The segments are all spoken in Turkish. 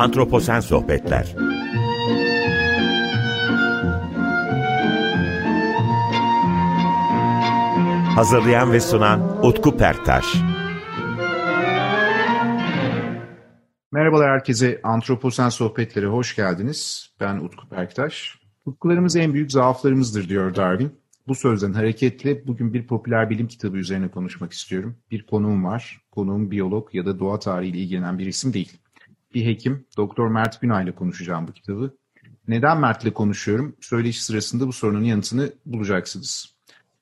Antroposen Sohbetler Hazırlayan ve sunan Utku Perktaş Merhabalar herkese, Antroposen Sohbetlere hoş geldiniz. Ben Utku Perktaş. Tutkularımız en büyük zaaflarımızdır diyor Darwin. Bu sözden hareketle bugün bir popüler bilim kitabı üzerine konuşmak istiyorum. Bir konuğum var. Konuğum biyolog ya da doğa tarihiyle ilgilenen bir isim değil. Bir hekim, Doktor Mert Günay ile konuşacağım bu kitabı. Neden Mert ile konuşuyorum? Söyleşi sırasında bu sorunun yanıtını bulacaksınız.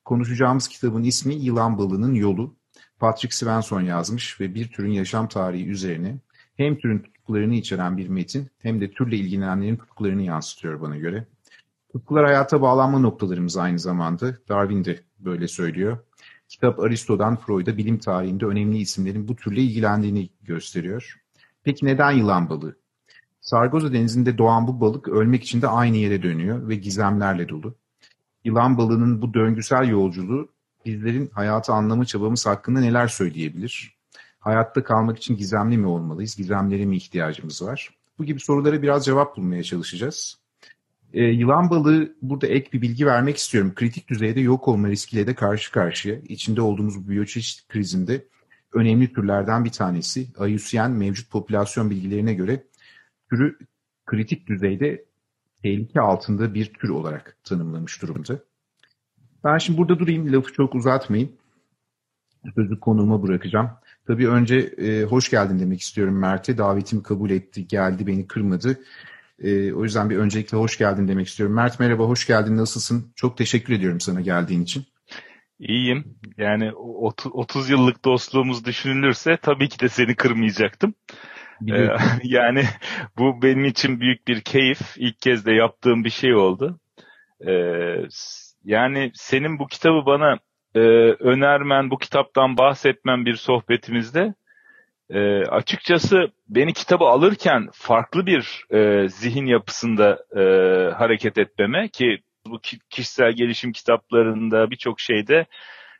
Konuşacağımız kitabın ismi Yılan Balığının Yolu. Patrick Svensson yazmış ve bir türün yaşam tarihi üzerine hem türün tutkularını içeren bir metin hem de türle ilgilenenlerin tutkularını yansıtıyor bana göre. Tutkular hayata bağlanma noktalarımız aynı zamanda. Darwin de böyle söylüyor. Kitap Aristo'dan Freud'a bilim tarihinde önemli isimlerin bu türle ilgilendiğini gösteriyor. Peki neden yılan balığı? Sargazo denizinde doğan bu balık ölmek için de aynı yere dönüyor ve gizemlerle dolu. Yılan balığının bu döngüsel yolculuğu bizlerin hayatı anlamı çabamız hakkında neler söyleyebilir? Hayatta kalmak için gizemli mi olmalıyız? Gizemlere mi ihtiyacımız var? Bu gibi sorulara biraz cevap bulmaya çalışacağız. E, yılan balığı burada ek bir bilgi vermek istiyorum. Kritik düzeyde yok olma riskiyle de karşı karşıya. İçinde olduğumuz bu biyoçeşit krizinde önemli türlerden bir tanesi. IUCN mevcut popülasyon bilgilerine göre türü kritik düzeyde tehlike altında bir tür olarak tanımlamış durumda. Ben şimdi burada durayım, lafı çok uzatmayayım. Sözü konuğuma bırakacağım. Tabii önce e, hoş geldin demek istiyorum Mert'e. Davetimi kabul etti, geldi, beni kırmadı. E, o yüzden bir öncelikle hoş geldin demek istiyorum. Mert merhaba, hoş geldin, nasılsın? Çok teşekkür ediyorum sana geldiğin için. İyiyim. Yani 30, 30 yıllık dostluğumuz düşünülürse tabii ki de seni kırmayacaktım. Ee, yani bu benim için büyük bir keyif. İlk kez de yaptığım bir şey oldu. Ee, yani senin bu kitabı bana e, önermen, bu kitaptan bahsetmen bir sohbetimizde e, açıkçası beni kitabı alırken farklı bir e, zihin yapısında e, hareket etmeme ki bu kişisel gelişim kitaplarında birçok şeyde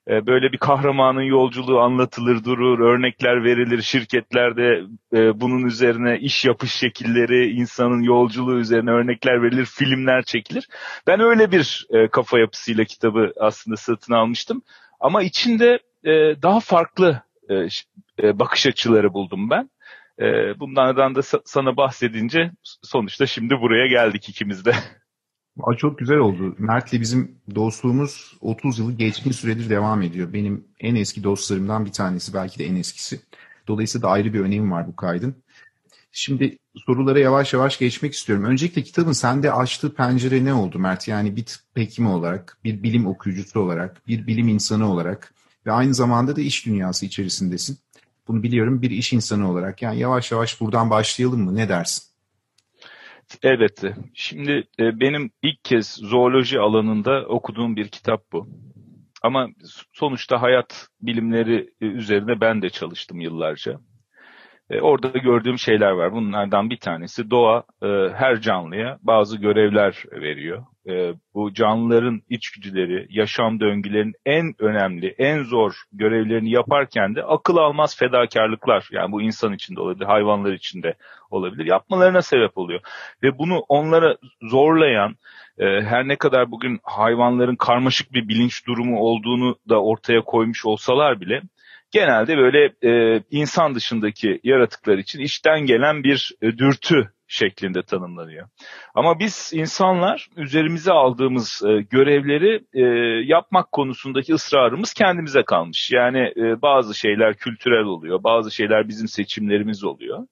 e, böyle bir kahramanın yolculuğu anlatılır durur, örnekler verilir şirketlerde e, bunun üzerine iş yapış şekilleri, insanın yolculuğu üzerine örnekler verilir, filmler çekilir. Ben öyle bir e, kafa yapısıyla kitabı aslında satın almıştım. Ama içinde daha farklı bakış açıları buldum ben. Bunlardan da sana bahsedince sonuçta şimdi buraya geldik ikimiz de. Aa, çok güzel oldu. Mert'le bizim dostluğumuz 30 yılı geçkin süredir devam ediyor. Benim en eski dostlarımdan bir tanesi, belki de en eskisi. Dolayısıyla da ayrı bir önemi var bu kaydın. Şimdi sorulara yavaş yavaş geçmek istiyorum. Öncelikle kitabın sende açtığı pencere ne oldu Mert? Yani bir tıp hekimi olarak, bir bilim okuyucusu olarak, bir bilim insanı olarak ve aynı zamanda da iş dünyası içerisindesin. Bunu biliyorum bir iş insanı olarak. Yani yavaş yavaş buradan başlayalım mı? Ne dersin? Elbette. Şimdi e, benim ilk kez zooloji alanında okuduğum bir kitap bu. Ama sonuçta hayat bilimleri e, üzerine ben de çalıştım yıllarca. E, orada gördüğüm şeyler var. Bunlardan bir tanesi doğa e, her canlıya bazı görevler veriyor. E, bu canlıların içgüdüleri, yaşam döngülerinin en önemli, en zor görevlerini yaparken de akıl almaz fedakarlıklar, yani bu insan içinde olabilir, hayvanlar içinde olabilir, yapmalarına sebep oluyor. Ve bunu onlara zorlayan, e, her ne kadar bugün hayvanların karmaşık bir bilinç durumu olduğunu da ortaya koymuş olsalar bile, genelde böyle e, insan dışındaki yaratıklar için işten gelen bir e, dürtü şeklinde tanımlanıyor. Ama biz insanlar üzerimize aldığımız e, görevleri e, yapmak konusundaki ısrarımız kendimize kalmış. Yani e, bazı şeyler kültürel oluyor, bazı şeyler bizim seçimlerimiz oluyor.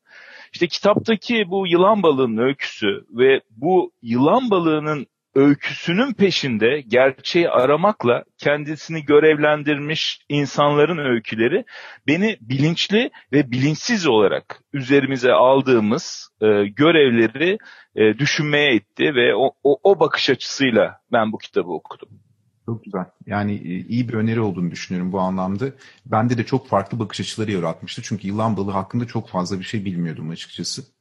İşte kitaptaki bu yılan balığının öyküsü ve bu yılan balığının öyküsünün peşinde gerçeği aramakla kendisini görevlendirmiş insanların öyküleri beni bilinçli ve bilinçsiz olarak üzerimize aldığımız e, görevleri e, düşünmeye itti ve o, o, o bakış açısıyla ben bu kitabı okudum. Çok güzel. Yani e, iyi bir öneri olduğunu düşünüyorum bu anlamda. Bende de çok farklı bakış açıları yaratmıştı. Çünkü yılan balığı hakkında çok fazla bir şey bilmiyordum açıkçası.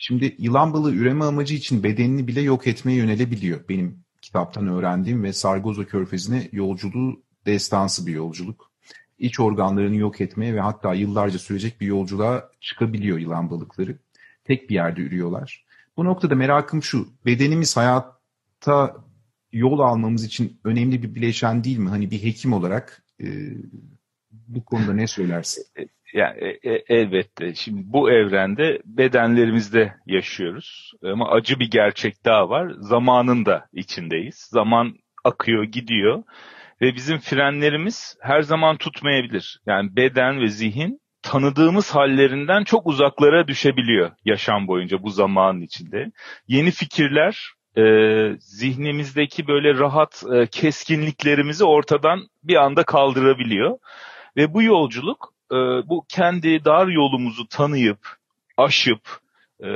Şimdi yılan balığı üreme amacı için bedenini bile yok etmeye yönelebiliyor. Benim kitaptan öğrendiğim ve Sargozo Körfezi'ne yolculuğu destansı bir yolculuk. İç organlarını yok etmeye ve hatta yıllarca sürecek bir yolculuğa çıkabiliyor yılan balıkları. tek bir yerde ürüyorlar. Bu noktada merakım şu, bedenimiz hayatta yol almamız için önemli bir bileşen değil mi? Hani bir hekim olarak e, bu konuda ne söylersin? Yani e, e, elbette. Şimdi bu evrende bedenlerimizde yaşıyoruz. Ama acı bir gerçek daha var. Zamanın da içindeyiz. Zaman akıyor, gidiyor ve bizim frenlerimiz her zaman tutmayabilir. Yani beden ve zihin tanıdığımız hallerinden çok uzaklara düşebiliyor yaşam boyunca bu zamanın içinde. Yeni fikirler e, zihnimizdeki böyle rahat e, keskinliklerimizi ortadan bir anda kaldırabiliyor. Ve bu yolculuk e, bu kendi dar yolumuzu tanıyıp, aşıp, e,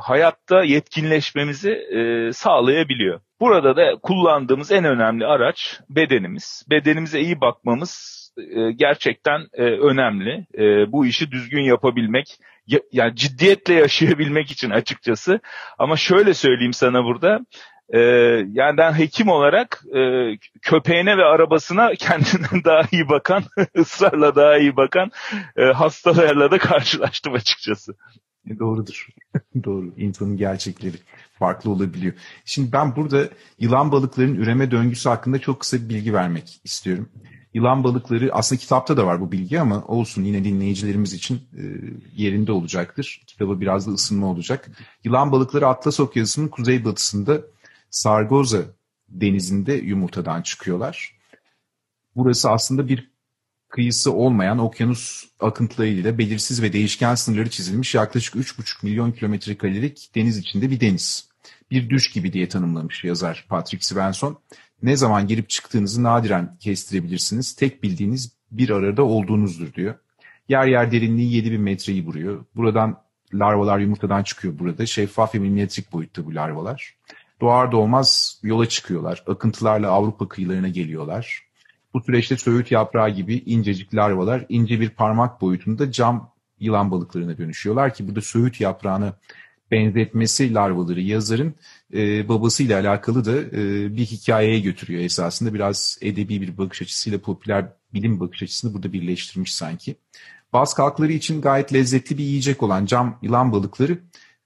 hayatta yetkinleşmemizi e, sağlayabiliyor. Burada da kullandığımız en önemli araç bedenimiz. Bedenimize iyi bakmamız e, gerçekten e, önemli. E, bu işi düzgün yapabilmek, ya, yani ciddiyetle yaşayabilmek için açıkçası. Ama şöyle söyleyeyim sana burada, ee, yani ben hekim olarak e, köpeğine ve arabasına kendinden daha iyi bakan, ısrarla daha iyi bakan e, hastalarla da karşılaştım açıkçası. E, doğrudur. Doğru. İnsanın gerçekleri farklı olabiliyor. Şimdi ben burada yılan balıkların üreme döngüsü hakkında çok kısa bir bilgi vermek istiyorum. Yılan balıkları aslında kitapta da var bu bilgi ama olsun yine dinleyicilerimiz için e, yerinde olacaktır. Kitabı biraz da ısınma olacak. Yılan balıkları Atlas Okyanusu'nun kuzeybatısında Sargoza denizinde yumurtadan çıkıyorlar. Burası aslında bir kıyısı olmayan okyanus akıntılarıyla belirsiz ve değişken sınırları çizilmiş yaklaşık 3,5 milyon kilometre karelik deniz içinde bir deniz. Bir düş gibi diye tanımlamış yazar Patrick Svensson. Ne zaman girip çıktığınızı nadiren kestirebilirsiniz. Tek bildiğiniz bir arada olduğunuzdur diyor. Yer yer derinliği 7000 metreyi vuruyor. Buradan larvalar yumurtadan çıkıyor burada. Şeffaf ve milimetrik boyutta bu larvalar. Doğar doğmaz yola çıkıyorlar. Akıntılarla Avrupa kıyılarına geliyorlar. Bu süreçte söğüt yaprağı gibi incecik larvalar ince bir parmak boyutunda cam yılan balıklarına dönüşüyorlar ki burada söğüt yaprağını benzetmesi larvaları yazarın e, babasıyla alakalı da e, bir hikayeye götürüyor esasında. Biraz edebi bir bakış açısıyla popüler bilim bakış açısını burada birleştirmiş sanki. Baz kalkları için gayet lezzetli bir yiyecek olan cam yılan balıkları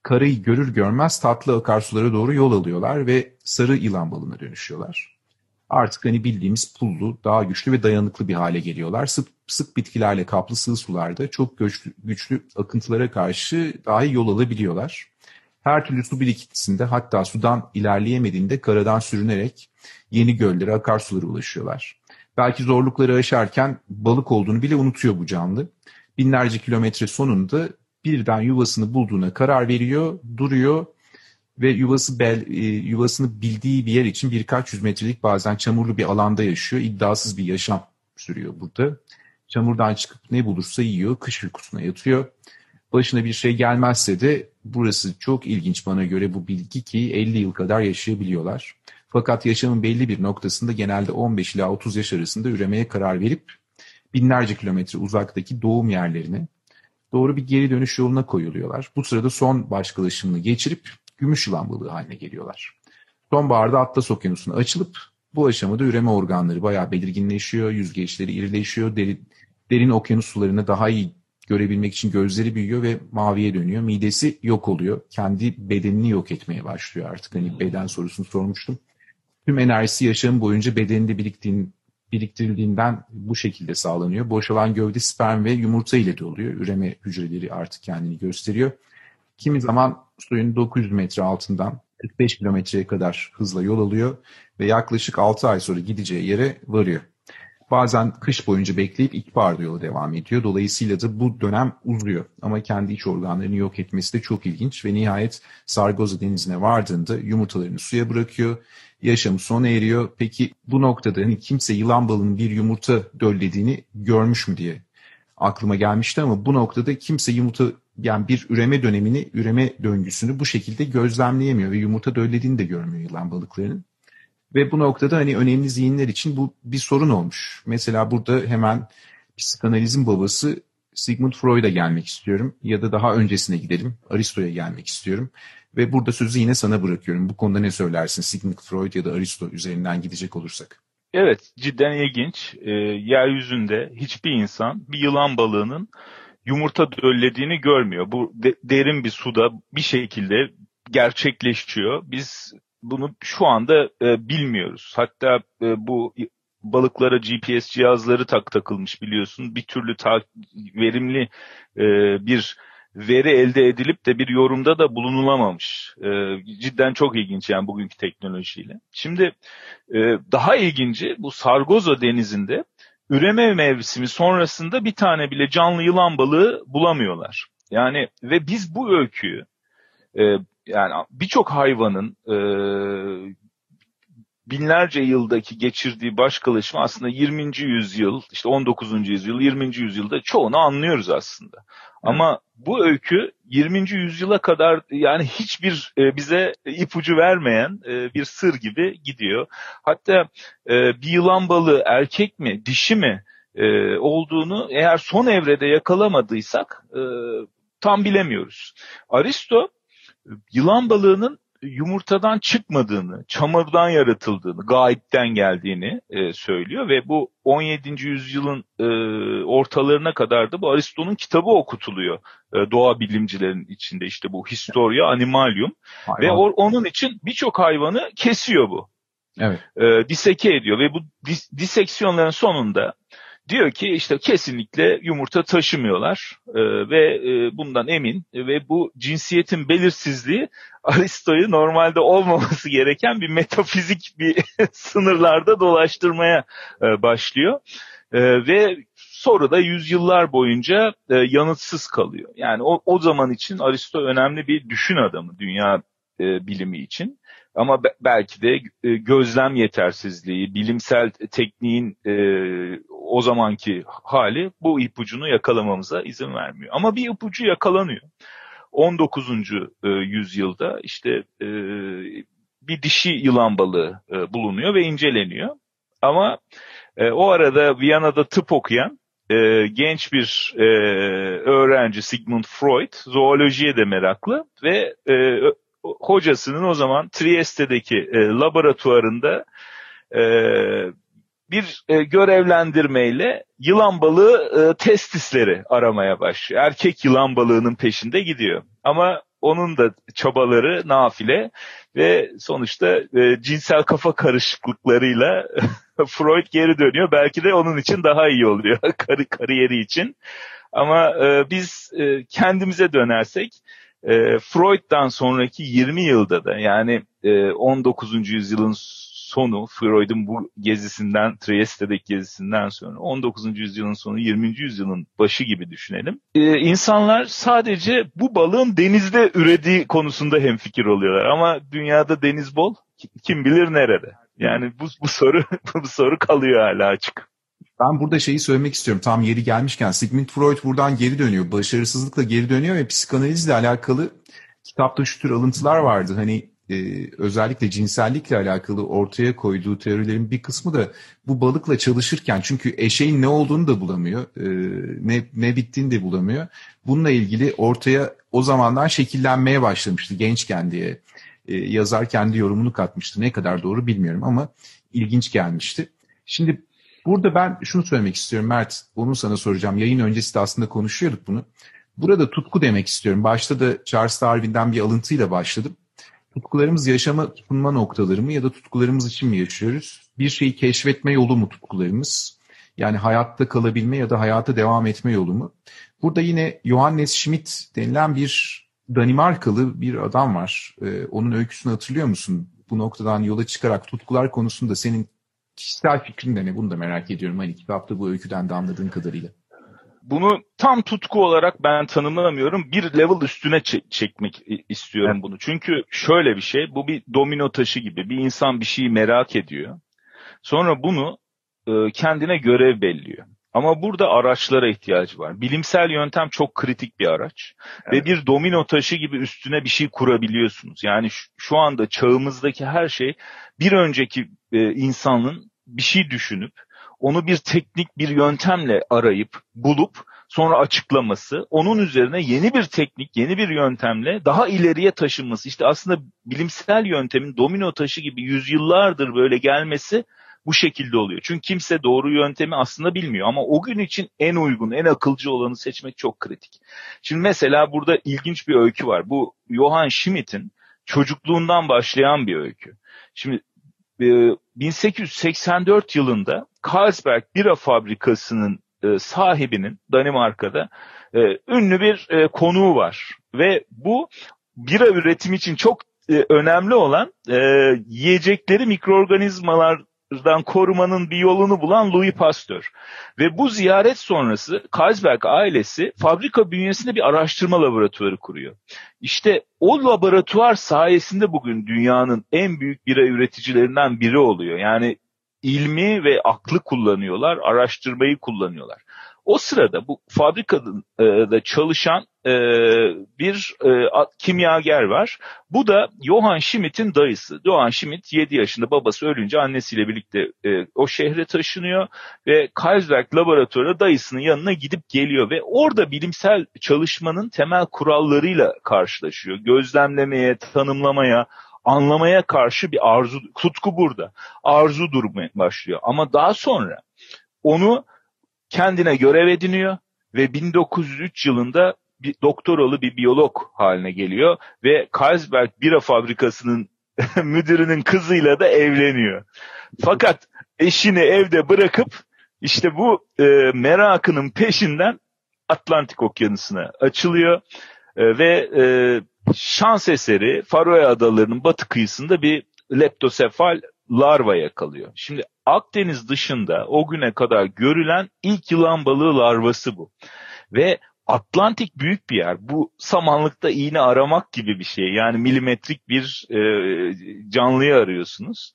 karayı görür görmez tatlı akarsulara doğru yol alıyorlar ve sarı yılan balığına dönüşüyorlar. Artık hani bildiğimiz pullu, daha güçlü ve dayanıklı bir hale geliyorlar. Sık, sık bitkilerle kaplı sığ sularda çok güçlü, güçlü akıntılara karşı dahi yol alabiliyorlar. Her türlü su birikintisinde hatta sudan ilerleyemediğinde karadan sürünerek yeni göllere, akarsulara ulaşıyorlar. Belki zorlukları aşarken balık olduğunu bile unutuyor bu canlı. Binlerce kilometre sonunda birden yuvasını bulduğuna karar veriyor, duruyor ve yuvası bel, e, yuvasını bildiği bir yer için birkaç yüz metrelik bazen çamurlu bir alanda yaşıyor. İddiasız bir yaşam sürüyor burada. Çamurdan çıkıp ne bulursa yiyor, kış uykusuna yatıyor. Başına bir şey gelmezse de burası çok ilginç bana göre bu bilgi ki 50 yıl kadar yaşayabiliyorlar. Fakat yaşamın belli bir noktasında genelde 15 ila 30 yaş arasında üremeye karar verip binlerce kilometre uzaktaki doğum yerlerine doğru bir geri dönüş yoluna koyuluyorlar. Bu sırada son başkalaşımını geçirip gümüş yılan balığı haline geliyorlar. Sonbaharda Atlas Okyanusu'na açılıp bu aşamada üreme organları bayağı belirginleşiyor, yüzgeçleri irileşiyor, derin, derin okyanus sularını daha iyi görebilmek için gözleri büyüyor ve maviye dönüyor. Midesi yok oluyor. Kendi bedenini yok etmeye başlıyor artık. Hani beden sorusunu sormuştum. Tüm enerjisi yaşam boyunca bedeninde biriktiğin, biriktirildiğinden bu şekilde sağlanıyor. Boşalan gövde sperm ve yumurta ile doluyor. Üreme hücreleri artık kendini gösteriyor. Kimi zaman suyun 900 metre altından 45 kilometreye kadar hızla yol alıyor ve yaklaşık 6 ay sonra gideceği yere varıyor. Bazen kış boyunca bekleyip ilkbaharda yola devam ediyor. Dolayısıyla da bu dönem uzuyor. Ama kendi iç organlarını yok etmesi de çok ilginç ve nihayet Sargoza denizine vardığında yumurtalarını suya bırakıyor. Yaşamı sona eriyor. Peki bu noktada hani kimse yılan balının bir yumurta döllediğini görmüş mü diye aklıma gelmişti ama bu noktada kimse yumurta yani bir üreme dönemini, üreme döngüsünü bu şekilde gözlemleyemiyor ve yumurta döllediğini de görmüyor yılan balıklarının. Ve bu noktada hani önemli zihinler için bu bir sorun olmuş. Mesela burada hemen psikanalizin babası Sigmund Freud'a gelmek istiyorum ya da daha öncesine gidelim. Aristo'ya gelmek istiyorum. Ve burada sözü yine sana bırakıyorum. Bu konuda ne söylersin Sigmund Freud ya da Aristo üzerinden gidecek olursak? Evet cidden ilginç. E, yeryüzünde hiçbir insan bir yılan balığının yumurta döllediğini görmüyor. Bu de, derin bir suda bir şekilde gerçekleşiyor. Biz bunu şu anda e, bilmiyoruz. Hatta e, bu balıklara GPS cihazları tak takılmış biliyorsun. Bir türlü ta, verimli e, bir veri elde edilip de bir yorumda da bulunulamamış. E, cidden çok ilginç yani bugünkü teknolojiyle. Şimdi e, daha ilginci bu Sargozo denizinde üreme mevsimi sonrasında bir tane bile canlı yılan balığı bulamıyorlar. Yani ve biz bu öyküyü e, yani birçok hayvanın e, binlerce yıldaki geçirdiği başkalaşma aslında 20. yüzyıl, işte 19. yüzyıl, 20. yüzyılda çoğunu anlıyoruz aslında. Ama bu öykü 20. yüzyıla kadar yani hiçbir e, bize ipucu vermeyen e, bir sır gibi gidiyor. Hatta e, bir yılan balığı erkek mi, dişi mi olduğunu eğer son evrede yakalamadıysak tam bilemiyoruz. Aristo yılan balığının yumurtadan çıkmadığını, çamurdan yaratıldığını, gayipten geldiğini e, söylüyor ve bu 17. yüzyılın e, ortalarına kadar da bu Aristo'nun kitabı okutuluyor e, doğa bilimcilerin içinde işte bu Historia Animalium Hayvan. ve or, onun için birçok hayvanı kesiyor bu. Evet. E, diseke ediyor ve bu dis, diseksiyonların sonunda Diyor ki işte kesinlikle yumurta taşımıyorlar e, ve e, bundan emin ve bu cinsiyetin belirsizliği Aristo'yu normalde olmaması gereken bir metafizik bir sınırlarda dolaştırmaya e, başlıyor. E, ve sonra da yüzyıllar boyunca e, yanıtsız kalıyor. Yani o, o zaman için Aristo önemli bir düşün adamı dünya e, bilimi için. Ama belki de e, gözlem yetersizliği, bilimsel tekniğin e, o zamanki hali bu ipucunu yakalamamıza izin vermiyor. Ama bir ipucu yakalanıyor. 19. E, yüzyılda işte bir dişi yılan balığı bulunuyor ve inceleniyor. Ama o arada Viyana'da tıp okuyan genç bir öğrenci Sigmund Freud zoolojiye de meraklı ve hocasının o zaman Trieste'deki e, laboratuvarında e, bir e, görevlendirmeyle yılan balığı e, testisleri aramaya başlıyor. Erkek yılan balığının peşinde gidiyor. Ama onun da çabaları nafile ve sonuçta e, cinsel kafa karışıklıklarıyla Freud geri dönüyor. Belki de onun için daha iyi oluyor kar kariyeri için. Ama e, biz e, kendimize dönersek e, Freud'dan sonraki 20 yılda da yani e, 19. yüzyılın sonu Freud'un bu gezisinden, Trieste'deki gezisinden sonra 19. yüzyılın sonu 20. yüzyılın başı gibi düşünelim. Ee, insanlar sadece bu balığın denizde ürediği konusunda hemfikir oluyorlar ama dünyada deniz bol kim bilir nerede. Yani bu, bu soru bu soru kalıyor hala açık. Ben burada şeyi söylemek istiyorum. Tam yeri gelmişken Sigmund Freud buradan geri dönüyor. Başarısızlıkla geri dönüyor ve psikanalizle alakalı kitapta şu tür alıntılar vardı. Hani e, özellikle cinsellikle alakalı ortaya koyduğu teorilerin bir kısmı da bu balıkla çalışırken çünkü eşeğin ne olduğunu da bulamıyor, e, ne, ne bittiğini de bulamıyor. Bununla ilgili ortaya o zamandan şekillenmeye başlamıştı gençken diye e, yazar kendi yorumunu katmıştı. Ne kadar doğru bilmiyorum ama ilginç gelmişti. Şimdi burada ben şunu söylemek istiyorum Mert, onu sana soracağım. Yayın öncesi de aslında konuşuyorduk bunu. Burada tutku demek istiyorum. Başta da Charles Darwin'den bir alıntıyla başladım tutkularımız yaşama tutunma noktaları mı ya da tutkularımız için mi yaşıyoruz? Bir şeyi keşfetme yolu mu tutkularımız? Yani hayatta kalabilme ya da hayata devam etme yolu mu? Burada yine Johannes Schmidt denilen bir Danimarkalı bir adam var. Ee, onun öyküsünü hatırlıyor musun? Bu noktadan yola çıkarak tutkular konusunda senin kişisel fikrin de ne? Bunu da merak ediyorum. Hani kitapta bu öyküden de anladığın kadarıyla bunu tam tutku olarak ben tanımlamıyorum. Bir level üstüne çek- çekmek istiyorum evet. bunu. Çünkü şöyle bir şey, bu bir domino taşı gibi. Bir insan bir şeyi merak ediyor. Sonra bunu e, kendine görev belliyor. Ama burada araçlara ihtiyacı var. Bilimsel yöntem çok kritik bir araç. Evet. Ve bir domino taşı gibi üstüne bir şey kurabiliyorsunuz. Yani şu, anda çağımızdaki her şey bir önceki e, insanın bir şey düşünüp onu bir teknik bir yöntemle arayıp bulup sonra açıklaması, onun üzerine yeni bir teknik, yeni bir yöntemle daha ileriye taşınması. İşte aslında bilimsel yöntemin domino taşı gibi yüzyıllardır böyle gelmesi bu şekilde oluyor. Çünkü kimse doğru yöntemi aslında bilmiyor ama o gün için en uygun, en akılcı olanı seçmek çok kritik. Şimdi mesela burada ilginç bir öykü var. Bu Johann Schmidt'in çocukluğundan başlayan bir öykü. Şimdi 1884 yılında Carlsberg bira fabrikasının sahibinin Danimarka'da ünlü bir konuğu var ve bu bira üretimi için çok e, önemli olan e, yiyecekleri mikroorganizmalardan korumanın bir yolunu bulan Louis Pasteur. Ve bu ziyaret sonrası Carlsberg ailesi fabrika bünyesinde bir araştırma laboratuvarı kuruyor. İşte o laboratuvar sayesinde bugün dünyanın en büyük bira üreticilerinden biri oluyor. Yani ilmi ve aklı kullanıyorlar, araştırmayı kullanıyorlar. O sırada bu fabrikada çalışan e, bir e, kimyager var. Bu da Johann Schmidt'in dayısı. Johann Schmidt 7 yaşında babası ölünce annesiyle birlikte e, o şehre taşınıyor ve Carlsberg laboratuvarı dayısının yanına gidip geliyor ve orada bilimsel çalışmanın temel kurallarıyla karşılaşıyor. Gözlemlemeye, tanımlamaya, anlamaya karşı bir arzu, tutku burada. Arzu durmaya başlıyor. Ama daha sonra onu kendine görev ediniyor ve 1903 yılında bir doktoralı bir biyolog haline geliyor ve Carlsberg bira fabrikasının müdürünün kızıyla da evleniyor. Fakat eşini evde bırakıp işte bu e, merakının peşinden Atlantik Okyanusu'na açılıyor e, ve e, şans eseri Faroe Adaları'nın batı kıyısında bir leptosefal larva yakalıyor. Şimdi Akdeniz dışında o güne kadar görülen ilk yılan balığı larvası bu. Ve Atlantik büyük bir yer. Bu samanlıkta iğne aramak gibi bir şey. Yani milimetrik bir e, canlıyı arıyorsunuz.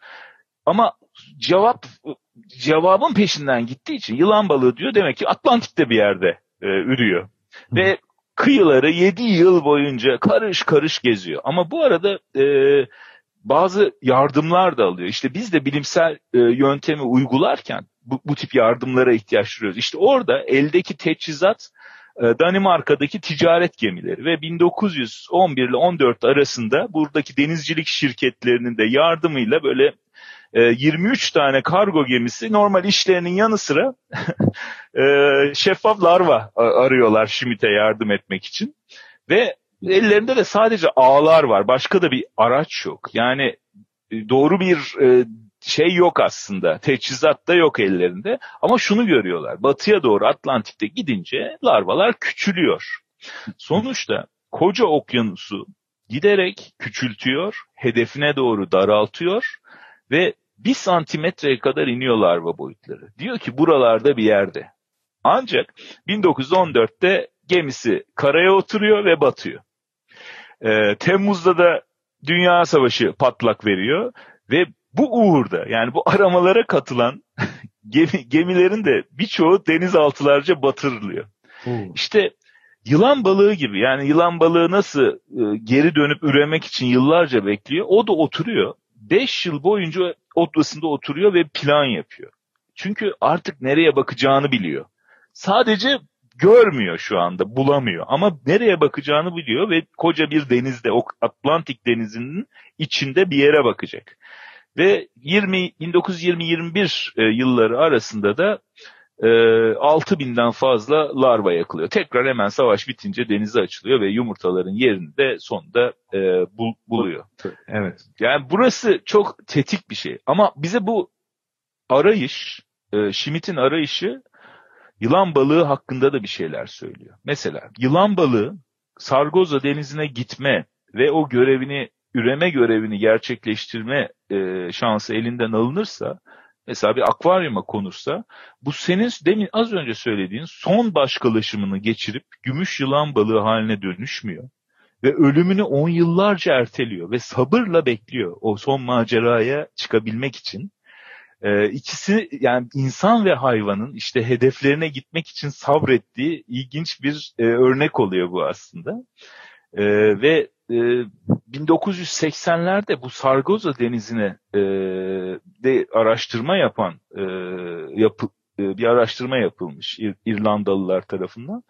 Ama cevap cevabın peşinden gittiği için yılan balığı diyor demek ki Atlantik'te bir yerde e, ürüyor. Ve kıyıları 7 yıl boyunca karış karış geziyor. Ama bu arada e, bazı yardımlar da alıyor. İşte biz de bilimsel e, yöntemi uygularken bu, bu tip yardımlara ihtiyaç duyuyoruz. İşte orada eldeki teçhizat e, Danimarka'daki ticaret gemileri ve 1911 ile 14 arasında buradaki denizcilik şirketlerinin de yardımıyla böyle 23 e, tane kargo gemisi normal işlerinin yanı sıra e, şeffaf larva arıyorlar Şimit'e yardım etmek için. Ve ellerinde de sadece ağlar var. Başka da bir araç yok. Yani doğru bir şey yok aslında. Teçhizat da yok ellerinde. Ama şunu görüyorlar. Batıya doğru Atlantik'te gidince larvalar küçülüyor. Sonuçta koca okyanusu giderek küçültüyor, hedefine doğru daraltıyor ve bir santimetreye kadar iniyor larva boyutları. Diyor ki buralarda bir yerde. Ancak 1914'te gemisi karaya oturuyor ve batıyor. Ee, Temmuz'da da Dünya Savaşı patlak veriyor ve bu uğurda yani bu aramalara katılan gemi, gemilerin de birçoğu denizaltılarca batırılıyor. Hmm. İşte yılan balığı gibi yani yılan balığı nasıl e, geri dönüp üremek için yıllarca bekliyor. O da oturuyor. Beş yıl boyunca odasında oturuyor ve plan yapıyor. Çünkü artık nereye bakacağını biliyor. Sadece görmüyor şu anda, bulamıyor. Ama nereye bakacağını biliyor ve koca bir denizde, o Atlantik denizinin içinde bir yere bakacak. Ve 20 1920-21 e, yılları arasında da e, 6 binden fazla larva yakılıyor. Tekrar hemen savaş bitince denize açılıyor ve yumurtaların yerini de sonunda e, bul, buluyor. Evet. Yani burası çok tetik bir şey. Ama bize bu arayış, e, Schmidt'in arayışı yılan balığı hakkında da bir şeyler söylüyor. Mesela yılan balığı Sargoza denizine gitme ve o görevini üreme görevini gerçekleştirme e, şansı elinden alınırsa mesela bir akvaryuma konursa bu senin demin az önce söylediğin son başkalaşımını geçirip gümüş yılan balığı haline dönüşmüyor ve ölümünü on yıllarca erteliyor ve sabırla bekliyor o son maceraya çıkabilmek için. Ee, ikisi yani insan ve hayvanın işte hedeflerine gitmek için sabrettiği ilginç bir e, örnek oluyor bu aslında. E, ve e, 1980'lerde bu Sargoza denizine e, de araştırma yapan e, yapı, e, bir araştırma yapılmış İr, İrlandalılar tarafından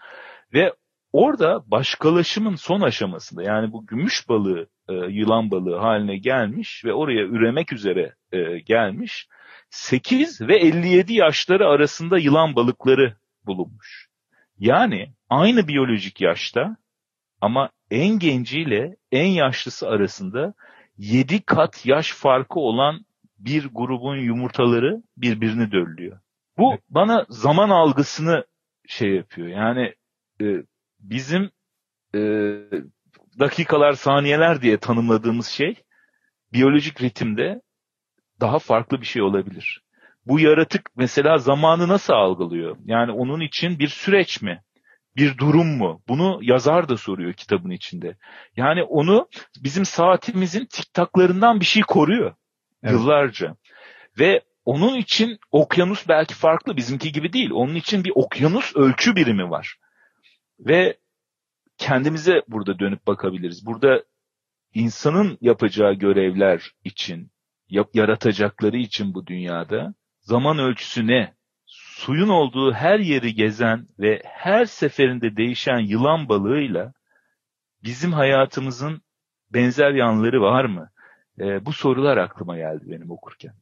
ve orada başkalaşımın son aşamasında yani bu gümüş balığı e, yılan balığı haline gelmiş ve oraya üremek üzere e, gelmiş 8 ve 57 yaşları arasında yılan balıkları bulunmuş. Yani aynı biyolojik yaşta ama en genciyle en yaşlısı arasında 7 kat yaş farkı olan bir grubun yumurtaları birbirini döllüyor. Bu bana zaman algısını şey yapıyor. Yani e, bizim e, dakikalar, saniyeler diye tanımladığımız şey biyolojik ritimde daha farklı bir şey olabilir. Bu yaratık mesela zamanı nasıl algılıyor? Yani onun için bir süreç mi? Bir durum mu? Bunu yazar da soruyor kitabın içinde. Yani onu bizim saatimizin tiktaklarından bir şey koruyor. Evet. Yıllarca. Ve onun için okyanus belki farklı bizimki gibi değil. Onun için bir okyanus ölçü birimi var. Ve kendimize burada dönüp bakabiliriz. Burada insanın yapacağı görevler için, yaratacakları için bu dünyada zaman ölçüsü ne? Suyun olduğu her yeri gezen ve her seferinde değişen yılan balığıyla bizim hayatımızın benzer yanları var mı? E, bu sorular aklıma geldi benim okurken.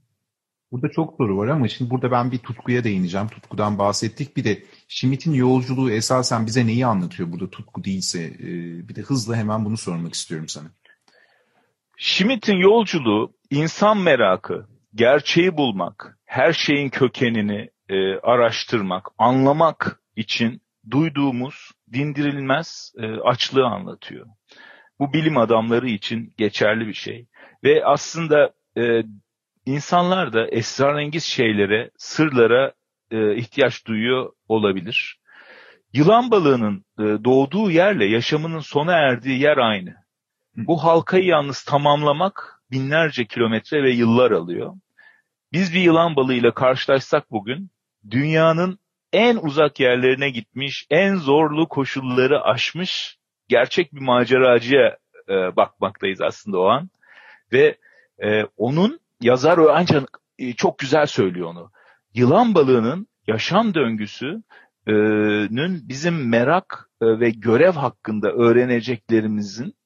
Burada çok soru var ama şimdi burada ben bir tutkuya değineceğim. Tutkudan bahsettik. Bir de Schmidt'in yolculuğu esasen bize neyi anlatıyor burada tutku değilse? E, bir de hızla hemen bunu sormak istiyorum sana. Schmidt'in yolculuğu insan merakı, gerçeği bulmak, her şeyin kökenini e, araştırmak, anlamak için duyduğumuz dindirilmez e, açlığı anlatıyor. Bu bilim adamları için geçerli bir şey. Ve aslında e, insanlar da esrarengiz şeylere, sırlara e, ihtiyaç duyuyor olabilir. Yılan balığının e, doğduğu yerle yaşamının sona erdiği yer aynı. Bu halkayı yalnız tamamlamak binlerce kilometre ve yıllar alıyor. Biz bir yılan balığıyla karşılaşsak bugün dünyanın en uzak yerlerine gitmiş, en zorlu koşulları aşmış gerçek bir maceracıya e, bakmaktayız aslında o an. Ve e, onun yazar ancak e, çok güzel söylüyor onu. Yılan balığının yaşam döngüsünün bizim merak e, ve görev hakkında öğreneceklerimizin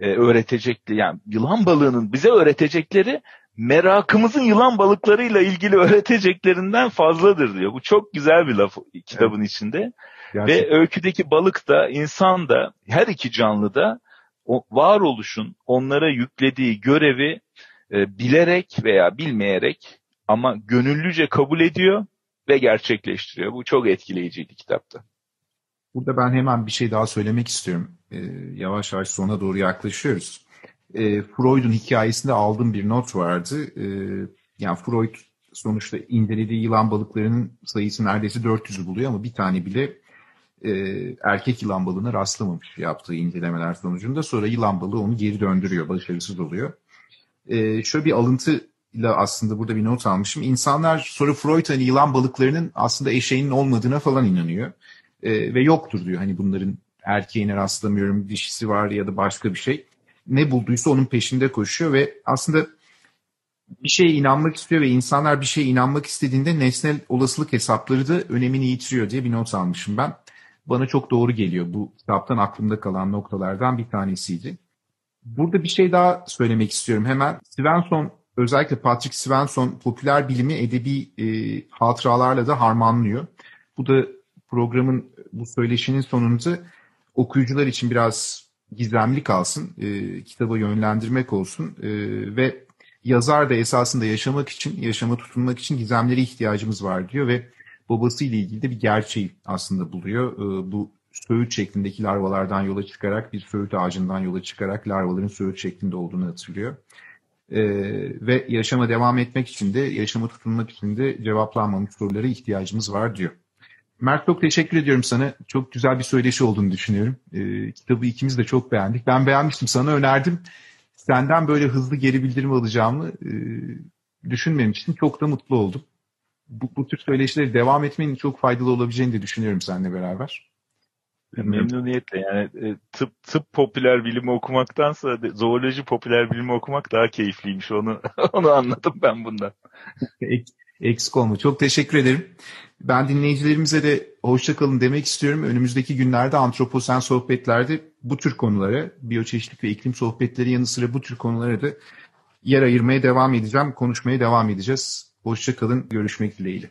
e, öğretecekleri yani yılan balığının bize öğretecekleri merakımızın yılan balıklarıyla ilgili öğreteceklerinden fazladır diyor. Bu çok güzel bir laf kitabın evet. içinde. Gerçekten. Ve öyküdeki balık da insan da her iki canlı da o varoluşun onlara yüklediği görevi e, bilerek veya bilmeyerek ama gönüllüce kabul ediyor ve gerçekleştiriyor. Bu çok etkileyiciydi kitapta. Burada ben hemen bir şey daha söylemek istiyorum. E, yavaş yavaş sona doğru yaklaşıyoruz. E, Freud'un hikayesinde aldığım bir not vardı. E, yani Freud sonuçta incelediği yılan balıklarının sayısı neredeyse 400'ü buluyor ama bir tane bile e, erkek yılan balığına rastlamamış yaptığı incelemeler sonucunda. Sonra yılan balığı onu geri döndürüyor, başarısız oluyor. E, şöyle bir alıntıyla aslında burada bir not almışım. İnsanlar sonra Freud hani yılan balıklarının aslında eşeğinin olmadığına falan inanıyor. E, ve yoktur diyor hani bunların erkeğine rastlamıyorum, dişisi var ya da başka bir şey. Ne bulduysa onun peşinde koşuyor ve aslında bir şeye inanmak istiyor ve insanlar bir şeye inanmak istediğinde nesnel olasılık hesapları da önemini yitiriyor diye bir not almışım ben. Bana çok doğru geliyor. Bu kitaptan aklımda kalan noktalardan bir tanesiydi. Burada bir şey daha söylemek istiyorum hemen. Svensson, özellikle Patrick Svensson popüler bilimi edebi e, hatıralarla da harmanlıyor. Bu da programın, bu söyleşinin sonunda okuyucular için biraz gizemli kalsın, e, kitaba yönlendirmek olsun e, ve yazar da esasında yaşamak için, yaşama tutunmak için gizemlere ihtiyacımız var diyor ve babasıyla ilgili de bir gerçeği aslında buluyor. E, bu söğüt şeklindeki larvalardan yola çıkarak bir söğüt ağacından yola çıkarak larvaların söğüt şeklinde olduğunu hatırlıyor. Ee, ve yaşama devam etmek için de yaşama tutunmak için de cevaplanmamış sorulara ihtiyacımız var diyor. Mert çok teşekkür ediyorum sana. Çok güzel bir söyleşi olduğunu düşünüyorum. Ee, kitabı ikimiz de çok beğendik. Ben beğenmiştim sana önerdim. Senden böyle hızlı geri bildirim alacağımı e, düşünmemiştim. Çok da mutlu oldum. Bu, bu tür söyleşileri devam etmenin çok faydalı olabileceğini de düşünüyorum seninle beraber. Memnuniyetle yani e, tıp tıp popüler bilimi okumaktansa zooloji popüler bilimi okumak daha keyifliymiş onu onu anladım ben bundan. Eksik olma. Çok teşekkür ederim. Ben dinleyicilerimize de hoşça kalın demek istiyorum. Önümüzdeki günlerde antroposen sohbetlerde bu tür konulara, biyoçeşitlik ve iklim sohbetleri yanı sıra bu tür konulara da yer ayırmaya devam edeceğim, konuşmaya devam edeceğiz. Hoşçakalın, görüşmek dileğiyle.